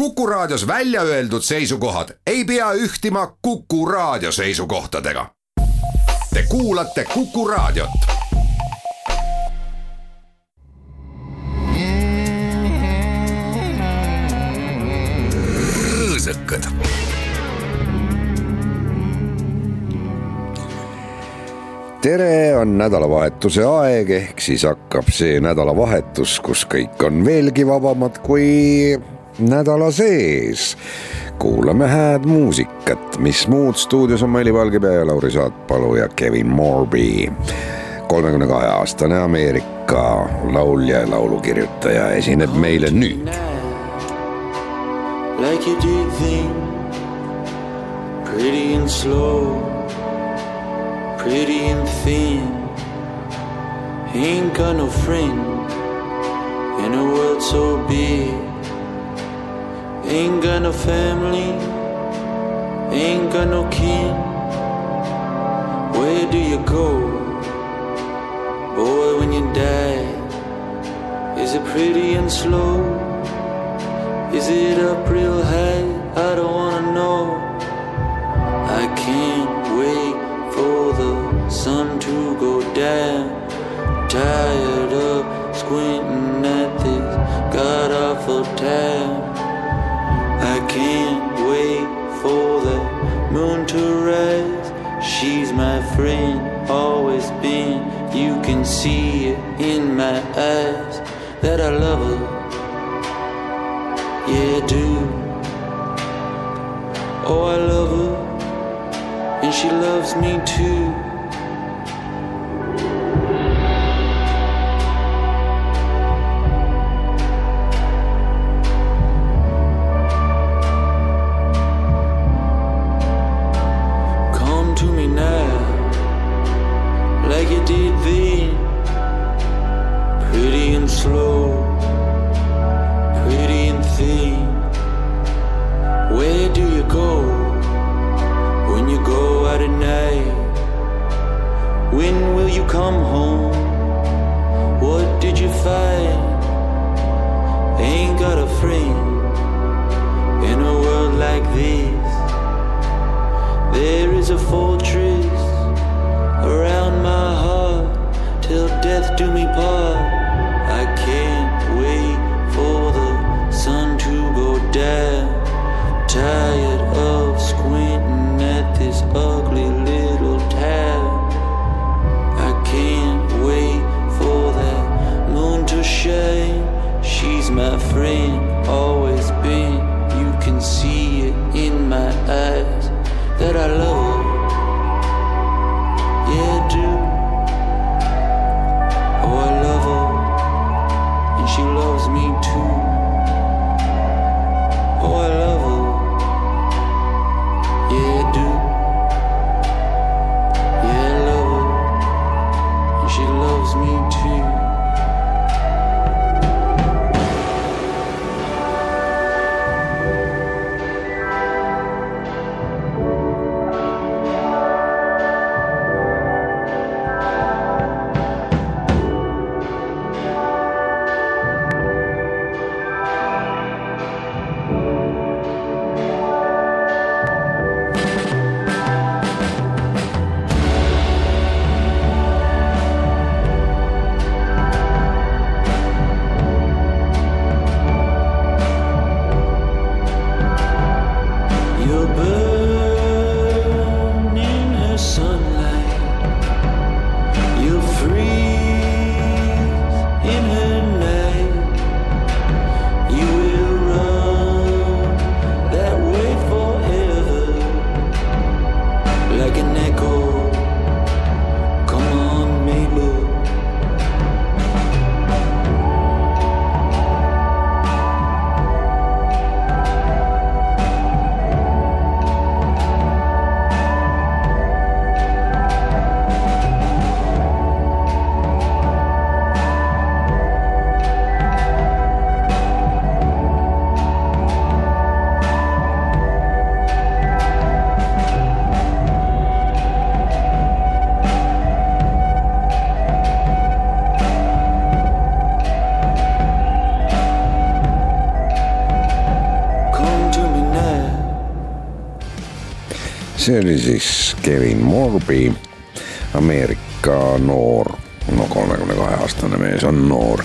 Kuku Raadios välja öeldud seisukohad ei pea ühtima Kuku Raadio seisukohtadega. Te kuulate Kuku Raadiot. rõõsakad. tere, on nädalavahetuse aeg, ehk siis hakkab see nädalavahetus, kus kõik on veelgi vabamad kui nädala sees. kuulame hääd muusikat, mis muud stuudios on Maili Valgepea ja Lauri Saatpalu ja Kevin Morby. kolmekümne kahe aastane Ameerika laulja ja laulukirjutaja esineb meile nüüd. Like you did then, pretty and slow, pretty and thin. Ain't got no friend in a world so big. Ain't got no family, ain't got no kin. Where do you go, boy, when you die? Is it pretty and slow? Is it up real high? I don't wanna know. I can't wait for the sun to go down. Tired of squinting at this god awful town. Can see it in my eyes that I love her. Yeah, I do. Oh, I love her, and she loves me too. See oli siis Kevin Morby, Ameerika noor, no kolmekümne kahe aastane mees on noor,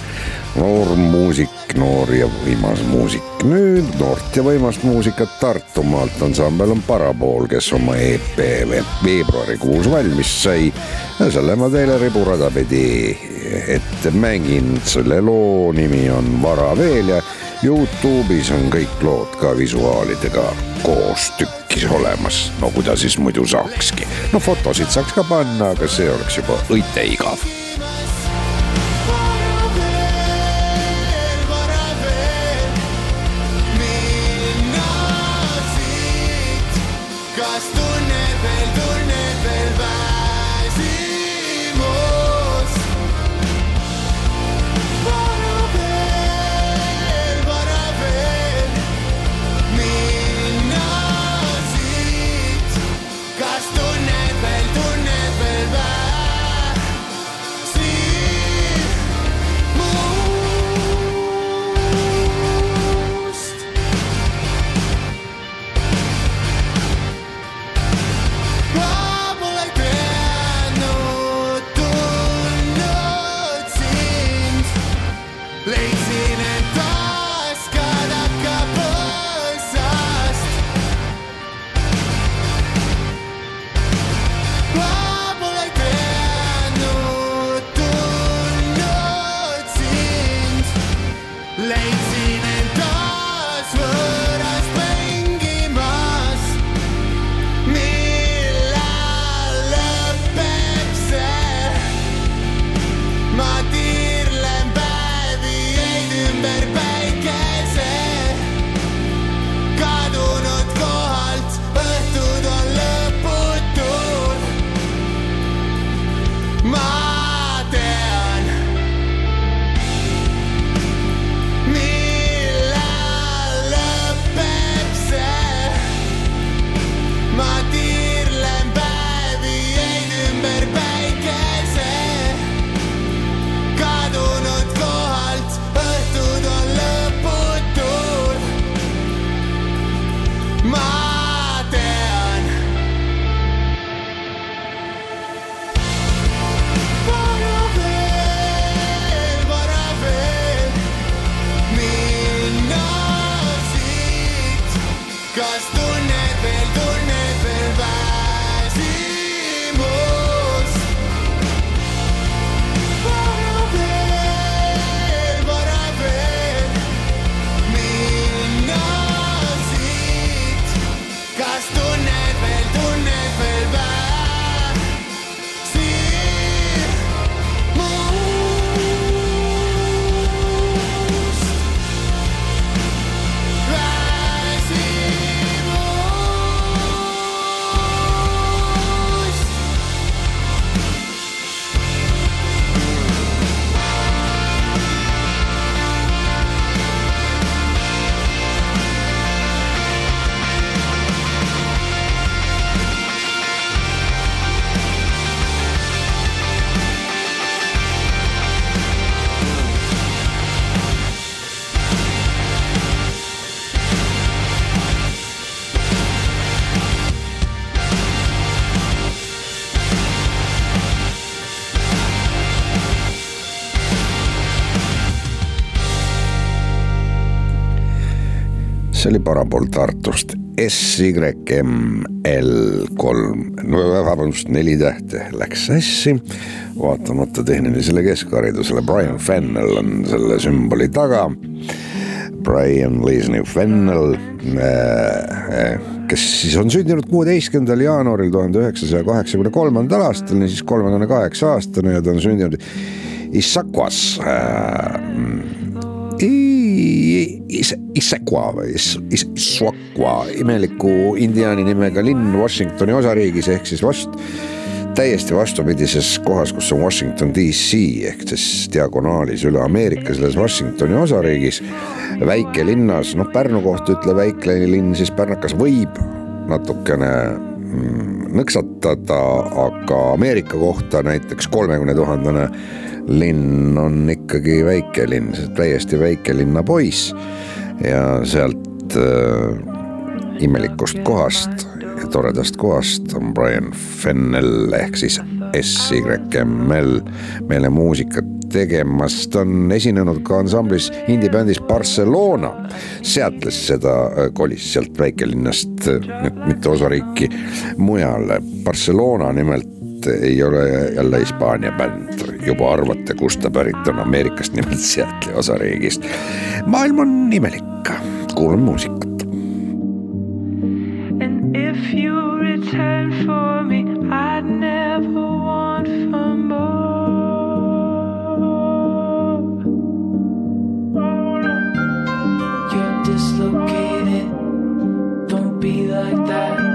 noor muusik, noor ja võimas muusik. nüüd noort ja võimast muusikat Tartumaalt ansambel on Parapool, kes oma EP veebruarikuus valmis sai. ja selle ma teile riburada pidi ette mängin, selle loo nimi on Vara veel ja Youtube'is on kõik lood ka visuaalidega koos tükkis olemas, no kuidas siis muidu saakski. no fotosid saaks ka panna, aga see oleks juba õite igav see oli parapool Tartust. SYML kolm, no vabandust, neli tähte läks sassi. vaatamata tehnilisele keskharidusele, Brian Fennel on selle sümboli taga. Brian Leslie Fennel äh,, kes siis on sündinud kuueteistkümnendal jaanuaril tuhande üheksasaja kaheksakümne kolmandal aastal, niisiis kolmekümne kaheksa aastane ja ta on sündinud Issaquas äh, Issaquah või Issaquah, imeliku indiaani nimega linn Washingtoni osariigis ehk siis vast täiesti vastupidises kohas, kus on Washington DC ehk siis diagonaalis üle Ameerika selles Washingtoni osariigis. väikelinnas, noh Pärnu kohta ütle väike linn, siis pärnakas võib natukene mm, nõksatada, aga Ameerika kohta näiteks kolmekümne tuhandene linn on ikkagi väike linn, täiesti väikelinna poiss ja sealt äh, imelikust kohast ja toredast kohast on Brian Fennel ehk siis SYML meile muusikat tegemas. ta on esinenud ka ansamblis, indie-bändis Barcelona. Seattle'is seda äh, kolis, sealt väikelinnast, äh, mitte osariiki mujale. Barcelona nimelt ei ole jälle Hispaania bänd, juba arvate, kust ta pärit on, Ameerikast, nimelt Seattle'i osariigist. maailm on imelik, kuulame muusikat. And if you return for me, I'd never want from Amen.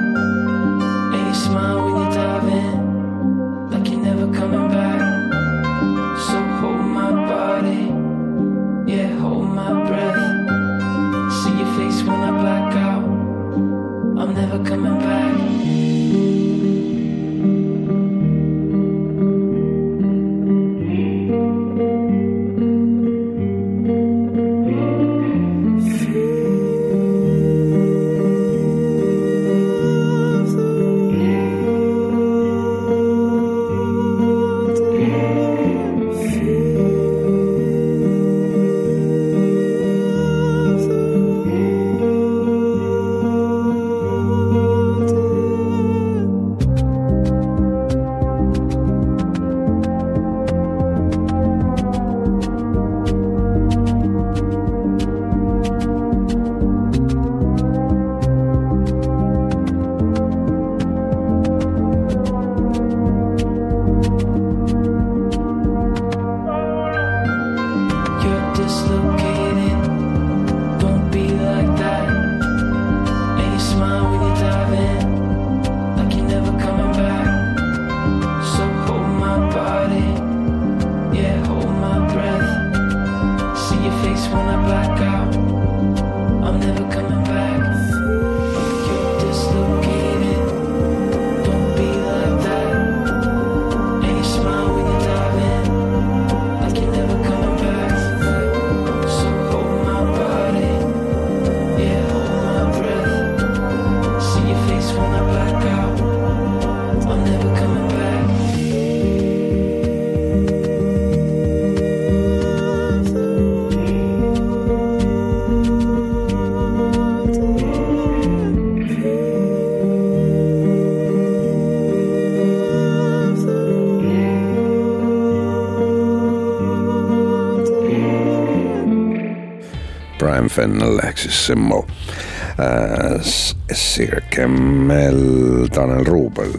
Fennel ehk siis Simmo äh,. Sir Kemmel, Tanel Ruubel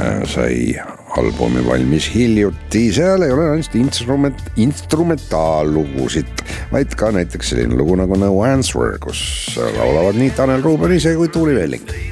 äh, sai albumi valmis hiljuti, seal ei ole ainult instrument, instrumentaallugusid, vaid ka näiteks selline lugu nagu No Answer, kus laulavad nii Tanel Ruubel ise kui Tuuli Velling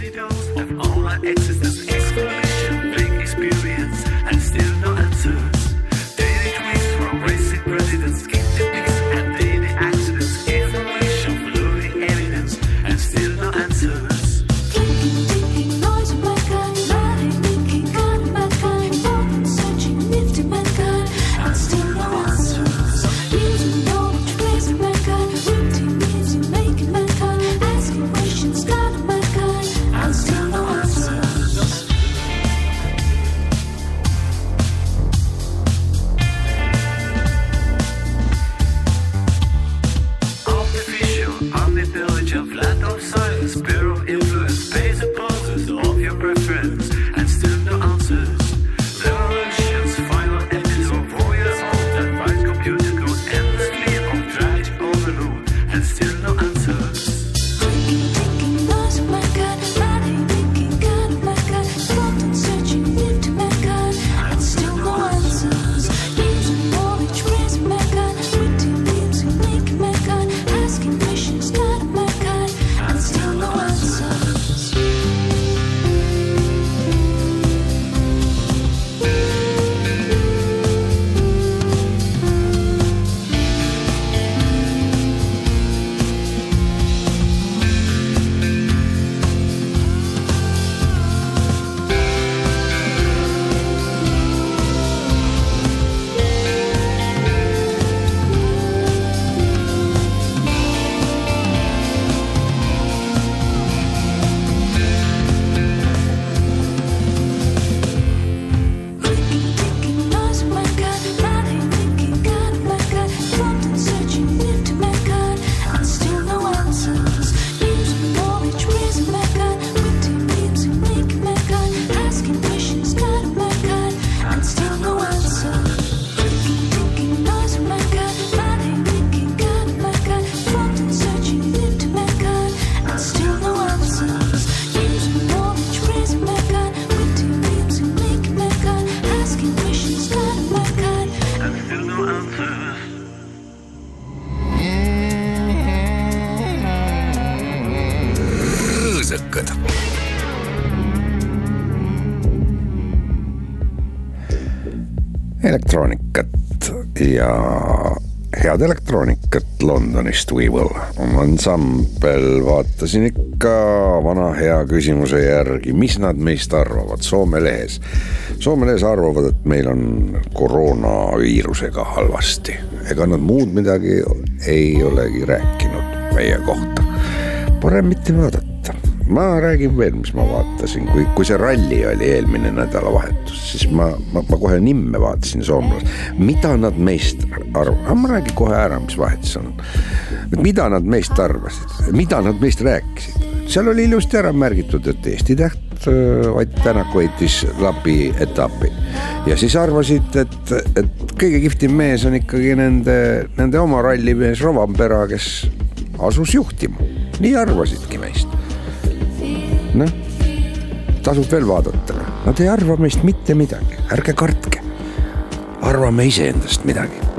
ja head elektroonikat Londonist We Will. ansambel vaatasin ikka vana hea küsimuse järgi, mis nad meist arvavad Soome lehes. Soome lehes arvavad, et meil on koroonaviirusega halvasti, ega nad muud midagi ei olegi rääkinud meie kohta. parem mitte vaadata ma räägin veel, mis ma vaatasin, kui, kui see ralli oli eelmine nädalavahetus, siis ma, ma, ma kohe nimme vaatasin soomlast, mida nad meist arvavad, ma räägin kohe ära, mis vahet seal on. mida nad meist arvasid, mida nad meist rääkisid, seal oli ilusti ära märgitud, et Eesti täht äh, Ott Tänak võitis Lapi etapi. Ja siis arvasid, et, et kõige kihvtim mees on ikkagi nende, nende oma rallimees Rovanpera, kes asus juhtima, nii arvasidki meist noh, tasub veel vaadata, nad ei arva meist mitte midagi, ärge kartke. arvame iseendast midagi.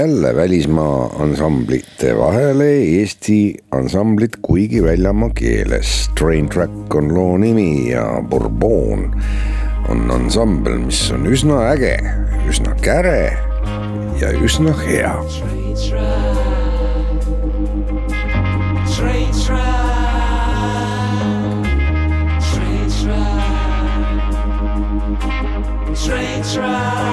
Jälle välismaa ansamblite vahele Eesti ansamblid, kuigi väljamaa keeles. Train Track on loo nimi ja Bourbon on ansambel, mis on üsna äge, üsna käre ja üsna hea Train track, train track, train track.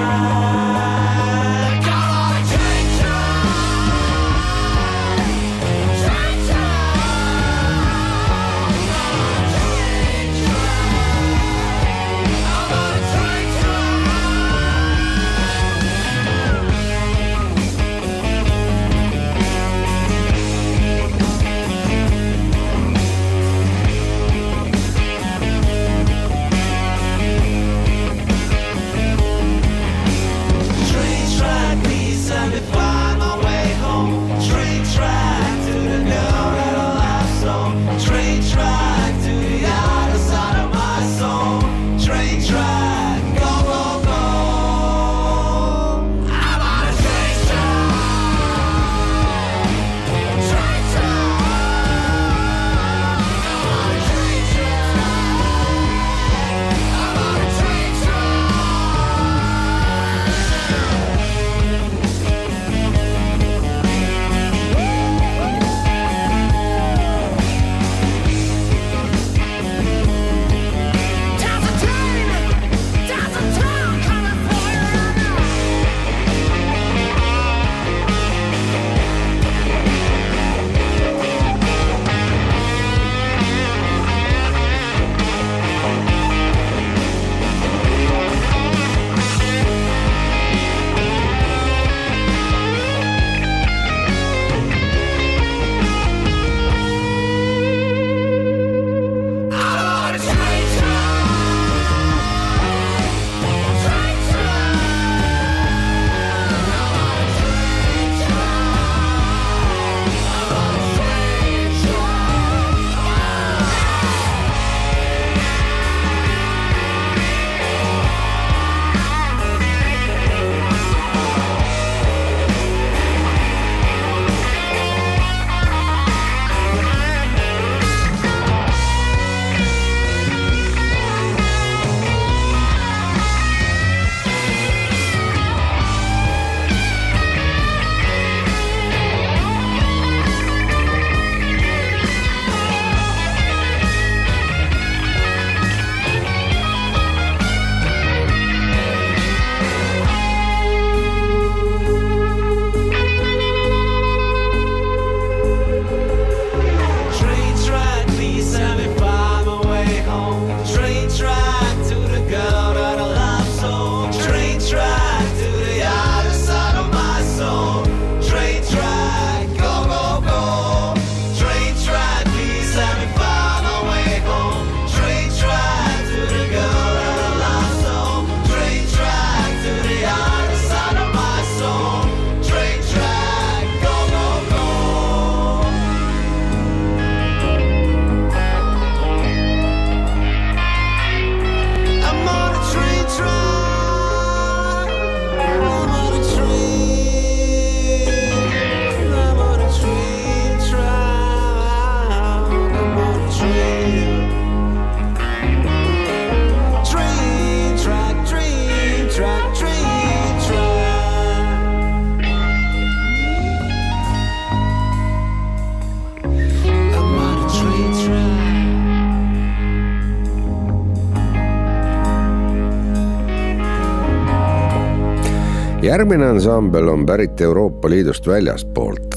Järgmine ansambel on pärit Euroopa Liidust väljastpoolt,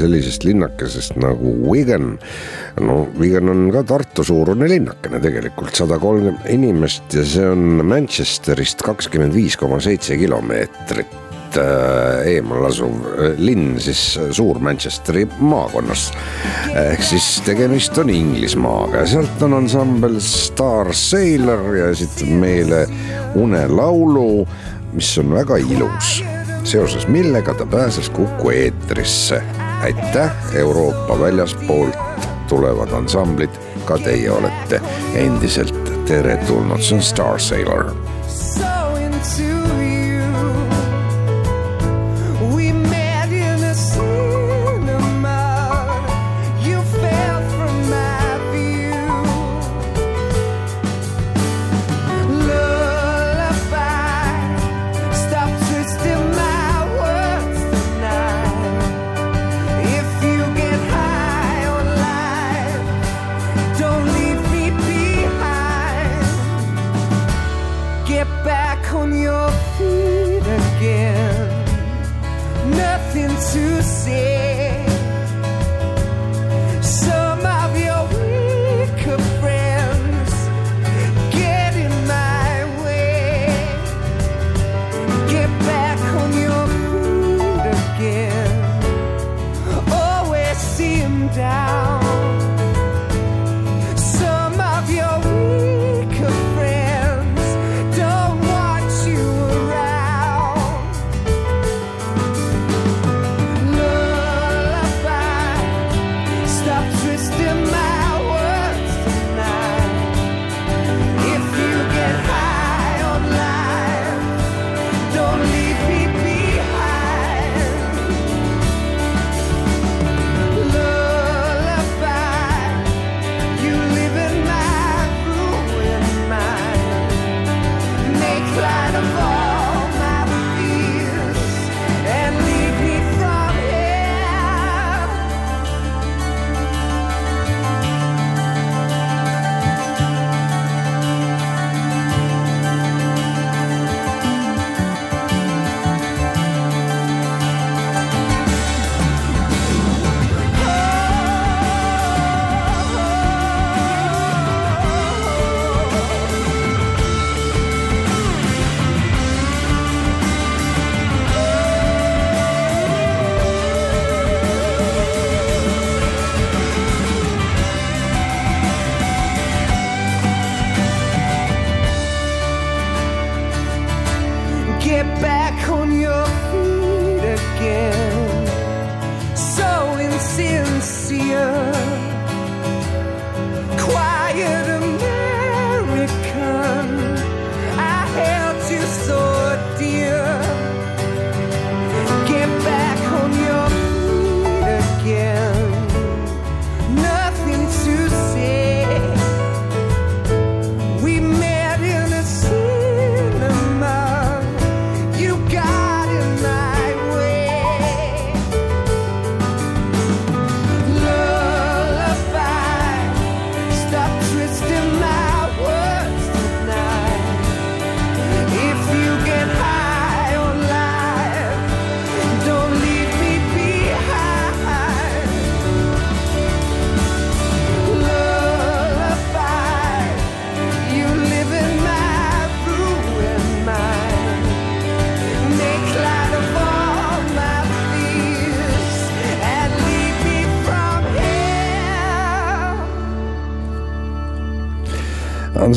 sellisest linnakesest nagu Wigan. no Wigan on ka Tartu suurune linnakene tegelikult, sada kolmkümmend inimest ja see on Manchesterist kakskümmend viis koma seitse kilomeetrit äh, eemal asuv äh, linn siis Suur-Manchesteri maakonnas. ehk siis tegemist on Inglismaaga ja sealt on ansambel Star Sailor ja esitab meile unelaulu, mis on väga ilus. seoses millega ta pääses Kuku eetrisse. aitäh Euroopa väljaspoolt tulevad ansamblid, ka teie olete endiselt teretulnud, see on Star Sailor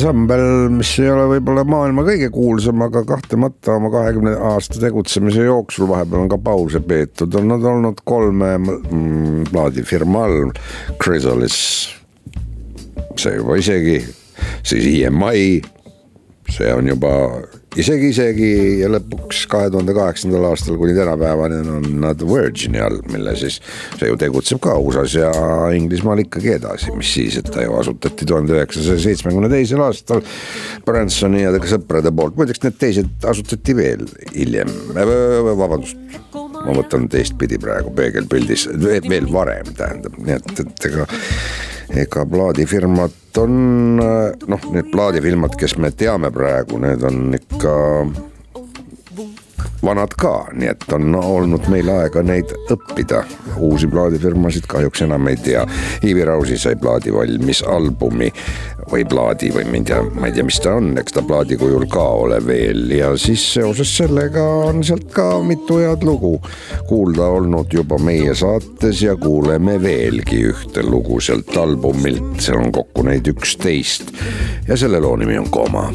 ansambel, mis ei ole võib-olla maailma kõige kuulsam, aga kahtlemata oma kahekümne aasta tegutsemise jooksul vahepeal on ka pause peetud, on nad olnud kolme mm, plaadifirma all, Chrysalis, see juba isegi, siis EMI, see on juba isegi, isegi ja lõpuks kahe tuhande kaheksandal aastal kuni tänapäevani on nad Virgini all, mille siis see ju tegutseb ka USA-s ja Inglismaal ikkagi edasi, mis siis, et ta ju asutati tuhande üheksasaja seitsmekümne teisel aastal Bransoni ja sõprade poolt, muideks need teised asutati veel hiljem, vabandust, ma võtan teistpidi praegu peegelpildis, veel varem tähendab, nii et, et ega ega plaadifirmad on noh, need plaadifirmad, kes me teame praegu, need on ikka vanad ka, nii et on olnud meil aega neid õppida. uusi plaadifirmasid kahjuks enam ei tea. Ivi Rausi sai plaadi valmis albumi. Või plaadi või ma ei tea, ma ei tea, mis ta on, eks ta plaadi kujul ka ole veel. Ja siis seoses sellega on sealt ka mitu head lugu kuulda olnud juba meie saates ja kuuleme veelgi ühte lugu sealt albumilt, seal on kokku neid üksteist. Ja selle loo nimi on Koma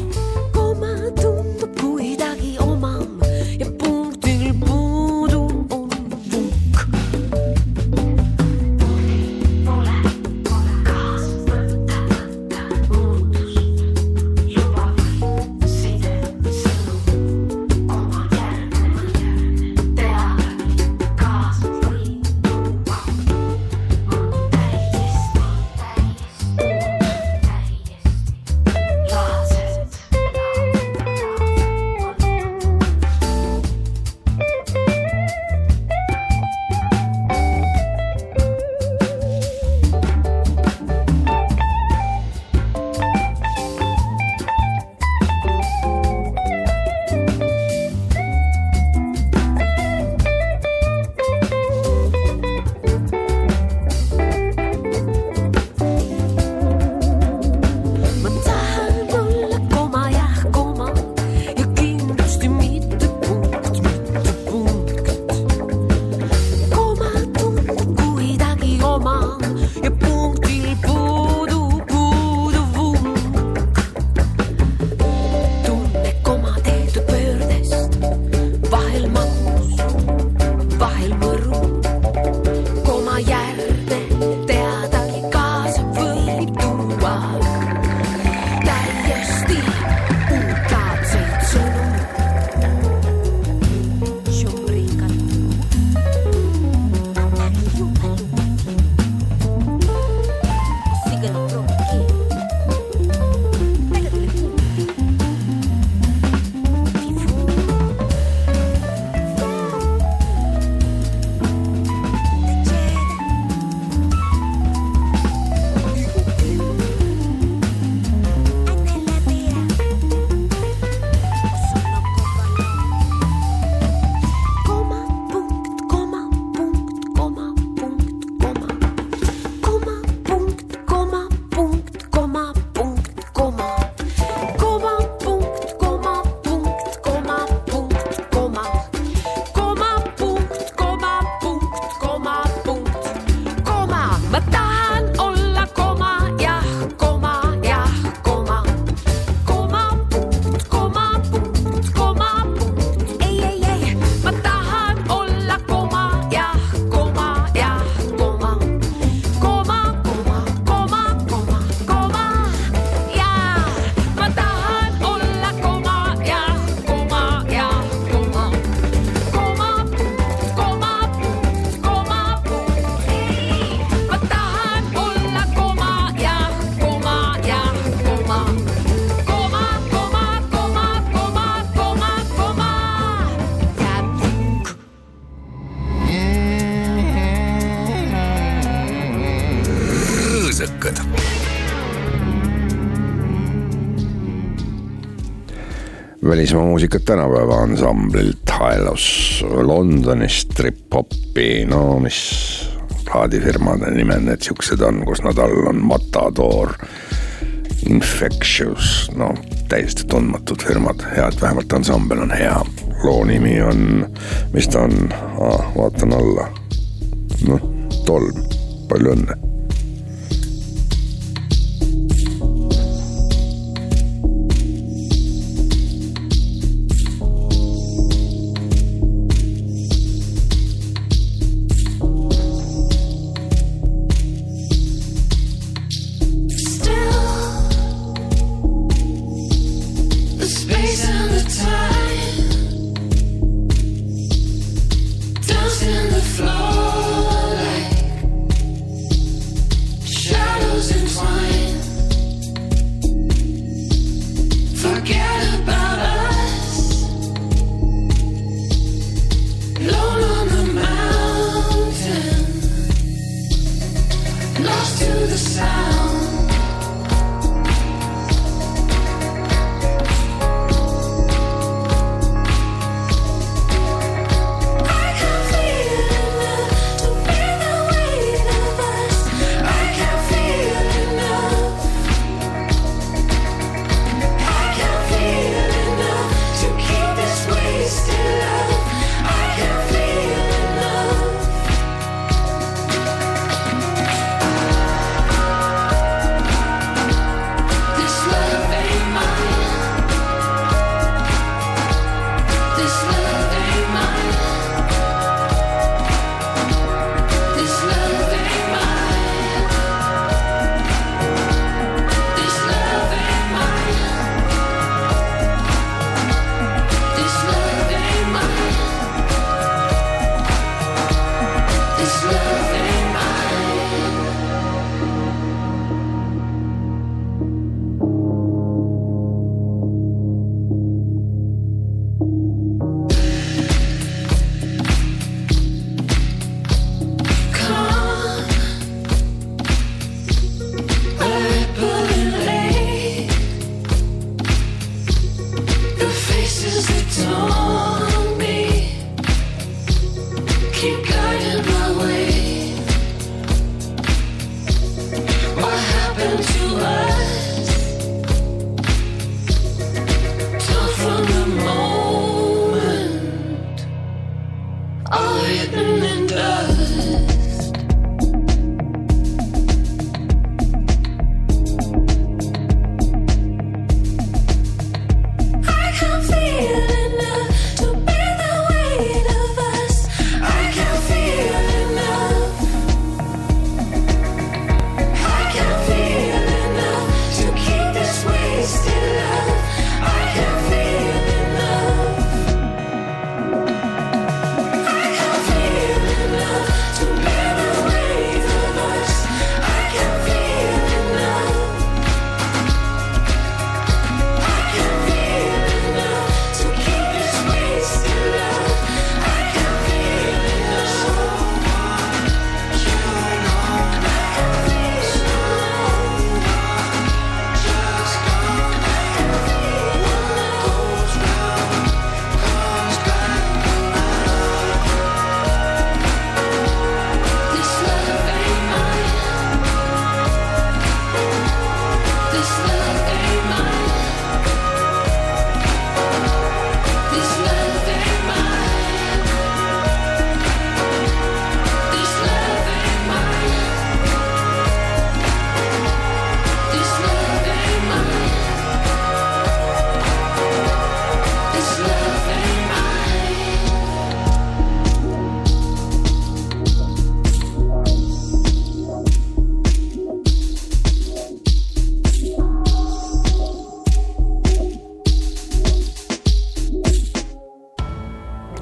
välismaa muusikat tänapäeva ansamblilt Haelos Londonist trip-hopi, no mis plaadifirmade nimed need siuksed on, kus nad all on Matador, Infectious, no täiesti tundmatud firmad, hea, et vähemalt ansambel on hea. loo nimi on, mis ta on ah,, vaatan alla. noh, tolm, palju õnne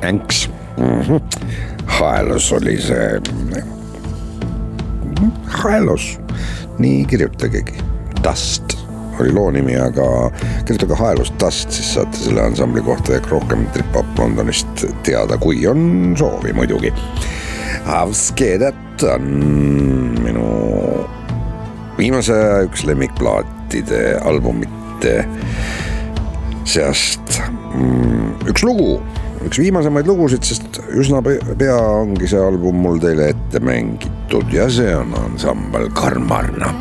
Hanks mm. -hmm. Haelus oli see, Haelus, nii kirjutagegi, Dust oli loo nimi, aga kirjutage Haelus Dust, siis saate selle ansambli kohta ehk rohkem Trip-Up Londonist teada, kui on soovi muidugi. Avskedet on minu viimase aja üks lemmikplaatide albumite seast mm, üks lugu, üks viimasemaid lugusid, sest üsna pe- pea ongi see album mul teile ette mängitud ja see on ansambel Karmarna.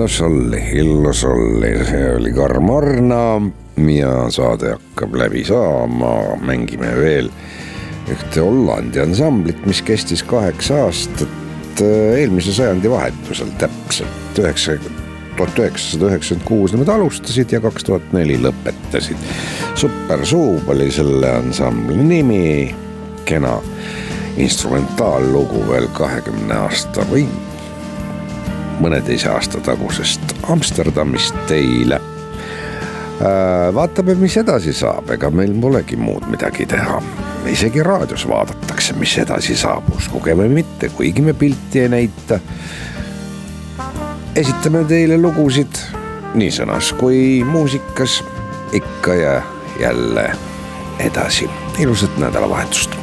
Ilus oli, ilus oli, see oli Karm Arna ja saade hakkab läbi saama, mängime veel ühte Hollandi ansamblit, mis kestis kaheksa aastat äh, eelmise sajandi vahetusel täpselt. Üheksa, tuhat üheksasada üheksakümmend kuus nemad alustasid ja kaks tuhat neli lõpetasid. Super Suub oli selle ansambli nimi, kena instrumentaallugu veel kahekümne aasta või mõneteise aasta tagusest Amsterdamist teile. vaatame, mis edasi saab, ega meil polegi muud midagi teha. isegi raadios vaadatakse, mis edasi saab, uskuge või mitte, kuigi me pilti ei näita. esitame teile lugusid nii sõnas kui muusikas ikka ja jälle edasi. ilusat nädalavahetust